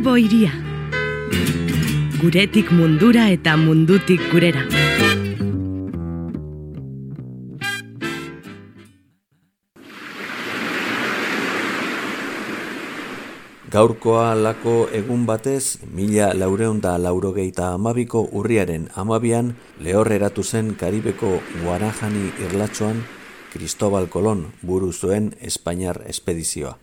Bilbo iria. Guretik mundura eta mundutik gurera. Gaurkoa lako egun batez, mila laureunda laurogeita amabiko urriaren amabian lehor eratu zen Karibeko Guarajani irlatxoan Cristobal Colón buru zuen Espainiar espedizioa.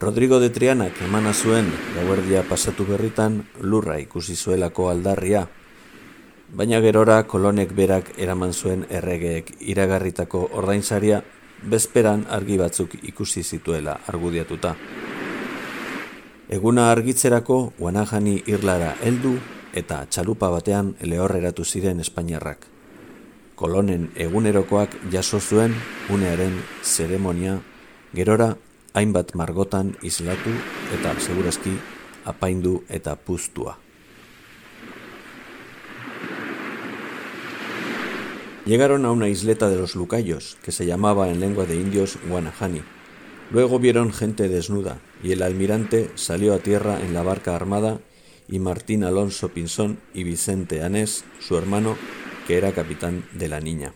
Rodrigo de Trianak emana zuen gauerdia pasatu berritan lurra ikusi zuelako aldarria, baina gerora kolonek berak eraman zuen erregeek iragarritako ordainsaria bezperan argi batzuk ikusi zituela argudiatuta. Eguna argitzerako Guanajani irlara heldu eta txalupa batean lehorreratu ziren Espainiarrak. Kolonen egunerokoak jaso zuen unearen zeremonia gerora hainbat margotan islatu eta segurazki apaindu eta puztua. Llegaron a una isleta de los Lucayos, que se llamaba en lengua de indios Guanajani. Luego vieron gente desnuda, y el almirante salió a tierra en la barca armada y Martín Alonso Pinzón y Vicente Anés, su hermano, que era capitán de la niña.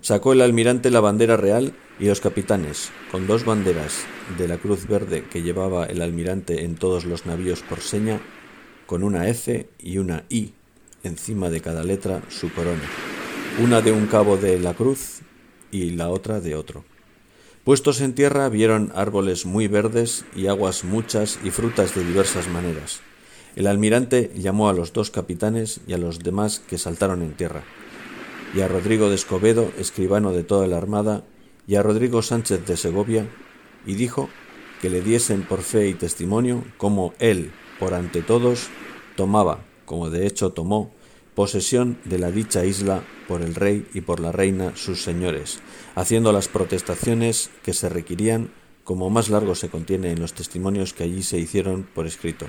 Sacó el almirante la bandera real y los capitanes, con dos banderas de la Cruz Verde que llevaba el almirante en todos los navíos por seña, con una F y una I encima de cada letra su corona, una de un cabo de la cruz y la otra de otro. Puestos en tierra vieron árboles muy verdes y aguas muchas y frutas de diversas maneras. El almirante llamó a los dos capitanes y a los demás que saltaron en tierra, y a Rodrigo de Escobedo, escribano de toda la armada, y a Rodrigo Sánchez de Segovia, y dijo que le diesen por fe y testimonio cómo él, por ante todos, tomaba, como de hecho tomó, posesión de la dicha isla por el rey y por la reina sus señores, haciendo las protestaciones que se requerían como más largo se contiene en los testimonios que allí se hicieron por escrito.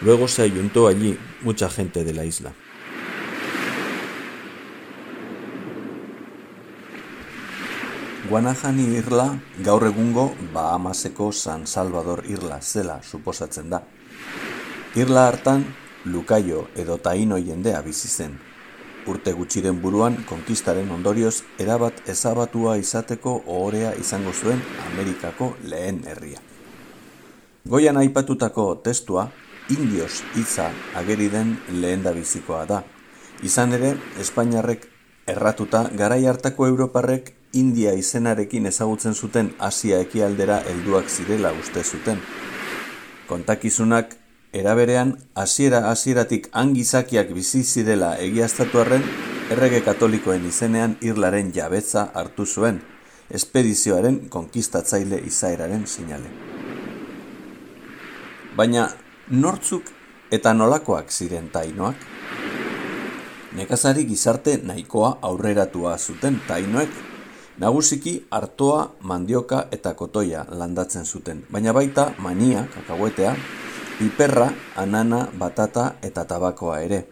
Luego se ayuntó allí mucha gente de la isla. Guanajani irla gaur egungo Bahamaseko San Salvador irla zela suposatzen da. Irla hartan Lukaio edo Taino jendea bizi zen. Urte gutxiren buruan konkistaren ondorioz erabat ezabatua izateko ohorea izango zuen Amerikako lehen herria. Goian aipatutako testua indios hitza ageri den lehen bizikoa da. Izan ere, Espainiarrek erratuta garai hartako Europarrek India izenarekin ezagutzen zuten Asia ekialdera helduak zirela uste zuten. Kontakizunak Eraberean, hasiera hasieratik angizakiak bizi zirela egiaztatu arren, errege katolikoen izenean irlaren jabetza hartu zuen, espedizioaren konkistatzaile izaeraren sinale. Baina, nortzuk eta nolakoak ziren tainoak? Nekazari gizarte nahikoa aurreratua zuten tainoek, nagusiki hartoa, mandioka eta kotoia landatzen zuten, baina baita mania, kakahuetea, piperra, anana, batata eta tabakoa ere,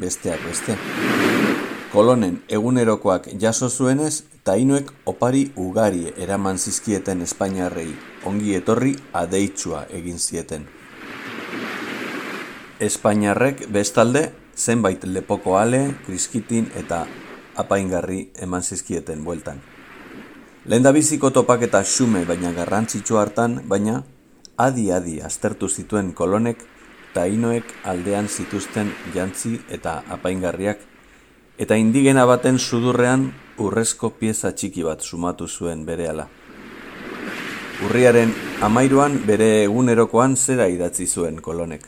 besteak beste. Kolonen egunerokoak jaso zuenez, tainoek opari ugari eraman zizkieten Espainiarrei, ongi etorri adeitsua egin zieten. Espainiarrek bestalde, zenbait lepoko ale, kriskitin eta apaingarri eman zizkieten bueltan. Lehen biziko topak eta xume baina garrantzitsu hartan, baina adi-adi aztertu zituen kolonek tainoek aldean zituzten jantzi eta apaingarriak, eta indigena baten sudurrean urrezko pieza txiki bat sumatu zuen berehala. Urriaren amairuan bere egunerokoan zera idatzi zuen kolonek.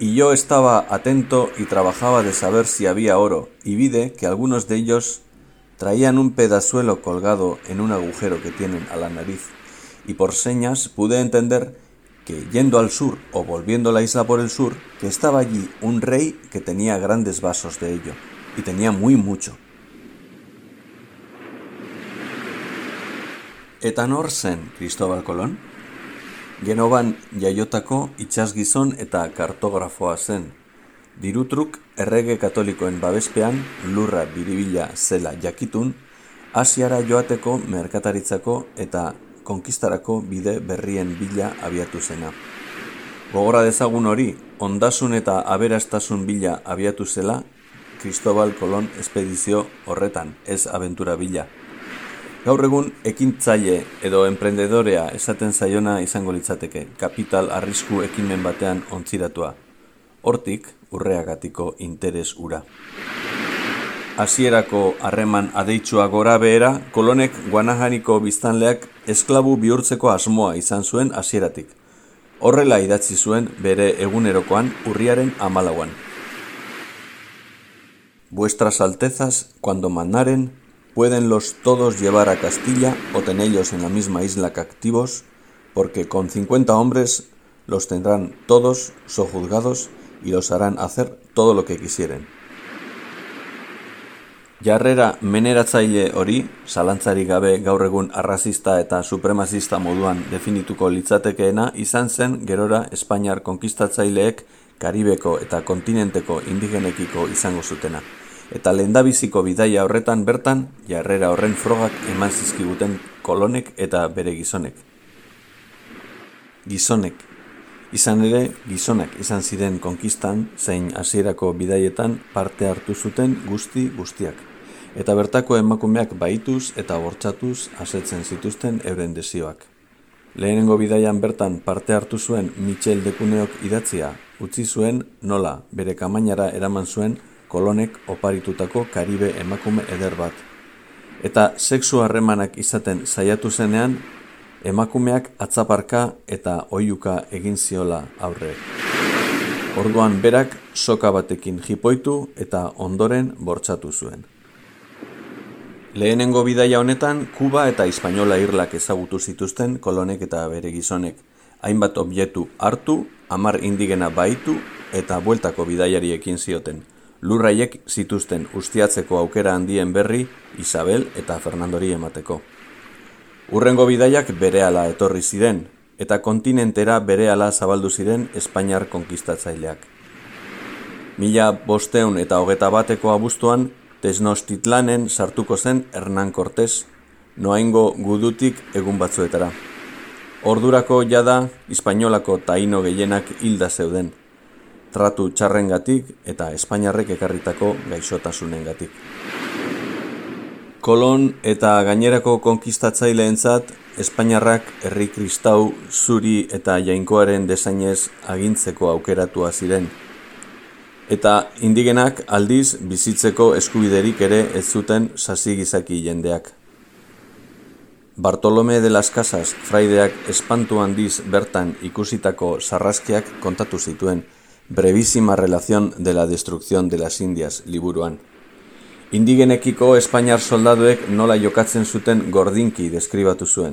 Y yo estaba atento y trabajaba de saber si había oro, y vide que algunos de ellos Traían un pedazuelo colgado en un agujero que tienen a la nariz, y por señas pude entender que yendo al sur o volviendo la isla por el sur, que estaba allí un rey que tenía grandes vasos de ello, y tenía muy mucho. Etanor zen Cristóbal Colón? Genoban jaiotako itxasgizon eta kartografoa zen, Dirutruk errege katolikoen babespean lurra biribila zela jakitun, Asiara joateko merkataritzako eta konkistarako bide berrien bila abiatu zena. Gogora dezagun hori, ondasun eta aberastasun bila abiatu zela, Cristobal Colón espedizio horretan, ez aventura bila. Gaur egun ekintzaile edo emprendedorea esaten zaiona izango litzateke, kapital arrisku ekimen batean ontziratua. Hortik, urreagatiko interes ura. Hasierako harreman adeitsua gora behera, kolonek guanajaniko biztanleak esklabu bihurtzeko asmoa izan zuen hasieratik. Horrela idatzi zuen bere egunerokoan urriaren amalauan. Vuestras altezas, cuando mandaren, pueden los todos llevar a Castilla o tenerlos en la misma isla captivos, porque con cincuenta hombres los tendrán todos sojuzgados y los harán hacer todo lo que quisieren. Jarrera meneratzaile hori, zalantzari gabe gaur egun arrazista eta supremazista moduan definituko litzatekeena izan zen gerora Espainiar konkistatzaileek Karibeko eta kontinenteko indigenekiko izango zutena eta lehendabiziko bidaia horretan bertan jarrera horren frogak eman zizkiguten kolonek eta bere gizonek. Gizonek. Izan ere, gizonak izan ziren konkistan zein hasierako bidaietan parte hartu zuten guzti guztiak. Eta bertako emakumeak baituz eta bortxatuz asetzen zituzten euren desioak. Lehenengo bidaian bertan parte hartu zuen Michel Dekuneok idatzia, utzi zuen nola bere kamainara eraman zuen kolonek oparitutako karibe emakume eder bat. Eta sexu harremanak izaten saiatu zenean, emakumeak atzaparka eta oiuka egin ziola aurre. Orduan berak soka batekin jipoitu eta ondoren bortsatu zuen. Lehenengo bidaia honetan, Kuba eta Hispaniola irlak ezagutu zituzten kolonek eta bere gizonek. Hainbat objektu hartu, hamar indigena baitu eta bueltako bidaiariekin zioten lurraiek zituzten ustiatzeko aukera handien berri Isabel eta Fernandori emateko. Urrengo bidaiak berehala etorri ziren, eta kontinentera berehala zabaldu ziren Espainiar konkistatzaileak. Mila bosteun eta hogeta bateko abuztuan, Tesnostitlanen sartuko zen Hernán Cortés, noaingo gudutik egun batzuetara. Ordurako jada, Espainolako taino gehienak hilda zeuden, tratu txarrengatik eta Espainiarrek ekarritako gaixotasunengatik. Kolon eta gainerako konkistatzaileentzat Espainiarrak herri kristau zuri eta jainkoaren desainez agintzeko aukeratua ziren. Eta indigenak aldiz bizitzeko eskubiderik ere ez zuten sasi gizaki jendeak. Bartolome de las Casas fraideak espantu handiz bertan ikusitako sarraskiak kontatu zituen, Brevísima relación de la destrucción de las Indias, liburuan. Indigenekiko Espainiar soldaduek nola jokatzen zuten gordinki deskribatu zuen.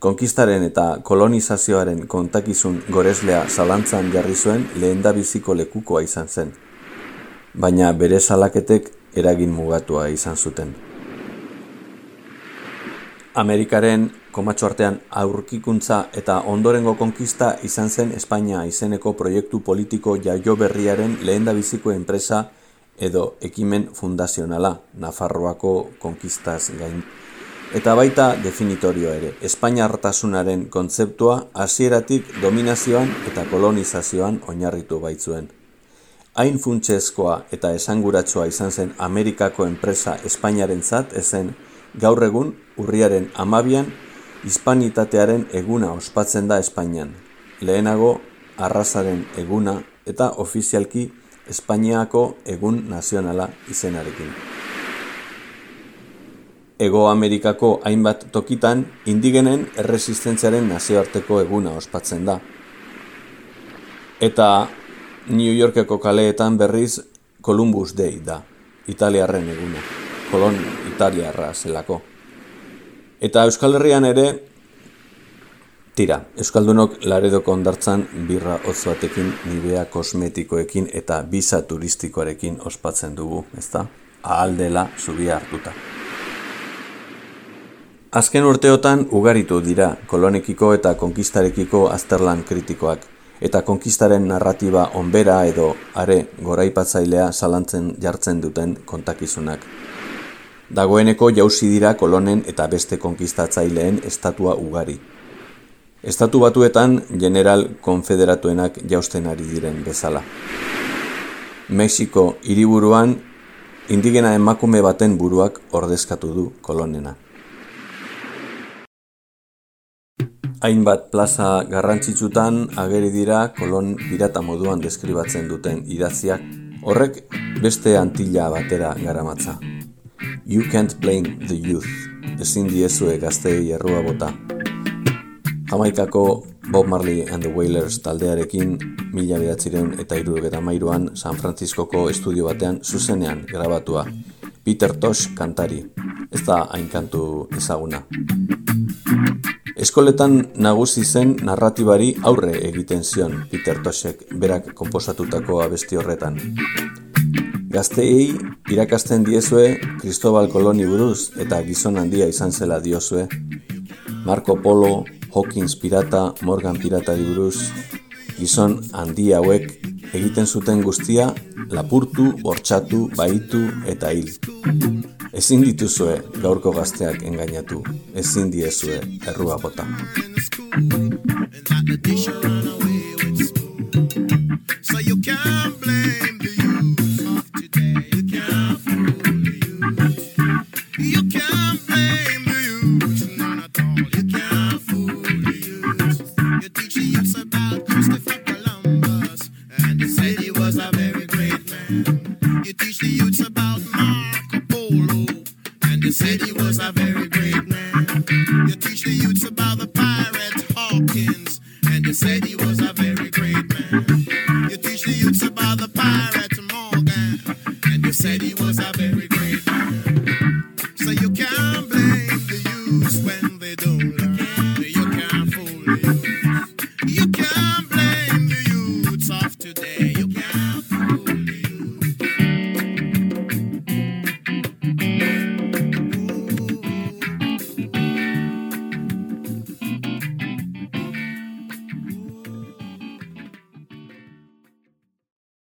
Konkistaren eta kolonizazioaren kontakizun goreslea zalantzan jarri zuen lehen da biziko lekukoa izan zen. Baina bere salaketek eragin mugatua izan zuten. Amerikaren komatxo artean aurkikuntza eta ondorengo konkista izan zen Espainia izeneko proiektu politiko jaio berriaren lehen da biziko enpresa edo ekimen fundazionala, Nafarroako konkistaz gain. Eta baita definitorio ere, Espainia hartasunaren kontzeptua hasieratik dominazioan eta kolonizazioan oinarritu baitzuen. Hain funtsezkoa eta esanguratsua izan zen Amerikako enpresa Espainiaren zat, ezen gaur egun urriaren amabian hispanitatearen eguna ospatzen da Espainian. Lehenago arrazaren eguna eta ofizialki Espainiako egun nazionala izenarekin. Ego Amerikako hainbat tokitan indigenen erresistentziaren nazioarteko eguna ospatzen da. Eta New Yorkeko kaleetan berriz Columbus Day da, italiarren eguna kolon italiarra zelako. Eta Euskal Herrian ere, tira, Euskaldunok laredoko ondartzan birra otzuatekin, nibea kosmetikoekin eta biza turistikoarekin ospatzen dugu, ezta? Ahaldela zubia hartuta. Azken urteotan ugaritu dira kolonekiko eta konkistarekiko azterlan kritikoak, eta konkistaren narratiba onbera edo are goraipatzailea zalantzen jartzen duten kontakizunak. Dagoeneko jauzi dira kolonen eta beste konkistatzaileen estatua ugari. Estatu batuetan general konfederatuenak jausten ari diren bezala. Mexiko hiriburuan indigena emakume baten buruak ordezkatu du kolonena. Hainbat plaza garrantzitsutan ageri dira kolon pirata moduan deskribatzen duten idaziak, horrek beste antilla batera garamatza. You can't blame the youth. Ezin diezue gaztei errua bota. Jamaikako Bob Marley and the Wailers taldearekin mila behatzireun eta irudegeta mairuan San Franciscoko estudio batean zuzenean grabatua. Peter Tosh kantari. Ez da hain kantu ezaguna. Eskoletan nagusi zen narratibari aurre egiten zion Peter Toshek berak konposatutako abesti horretan. Gazteei irakasten diezue Cristobal Koloni buruz eta gizon handia izan zela diozue. Marco Polo, Hawkins pirata, Morgan pirata buruz, gizon handia hauek egiten zuten guztia lapurtu, bortxatu, baitu eta hil. Ezin dituzue gaurko gazteak engainatu, ezin diezue errua bota. teach the youths about Marco Polo, and they said he was a very great man. You teach the youths about the pirate Hawkins, and they said he was a very great man. You teach the youths about the pirate Morgan, and they said he was a very great man. So you can't blame the youths when they don't learn.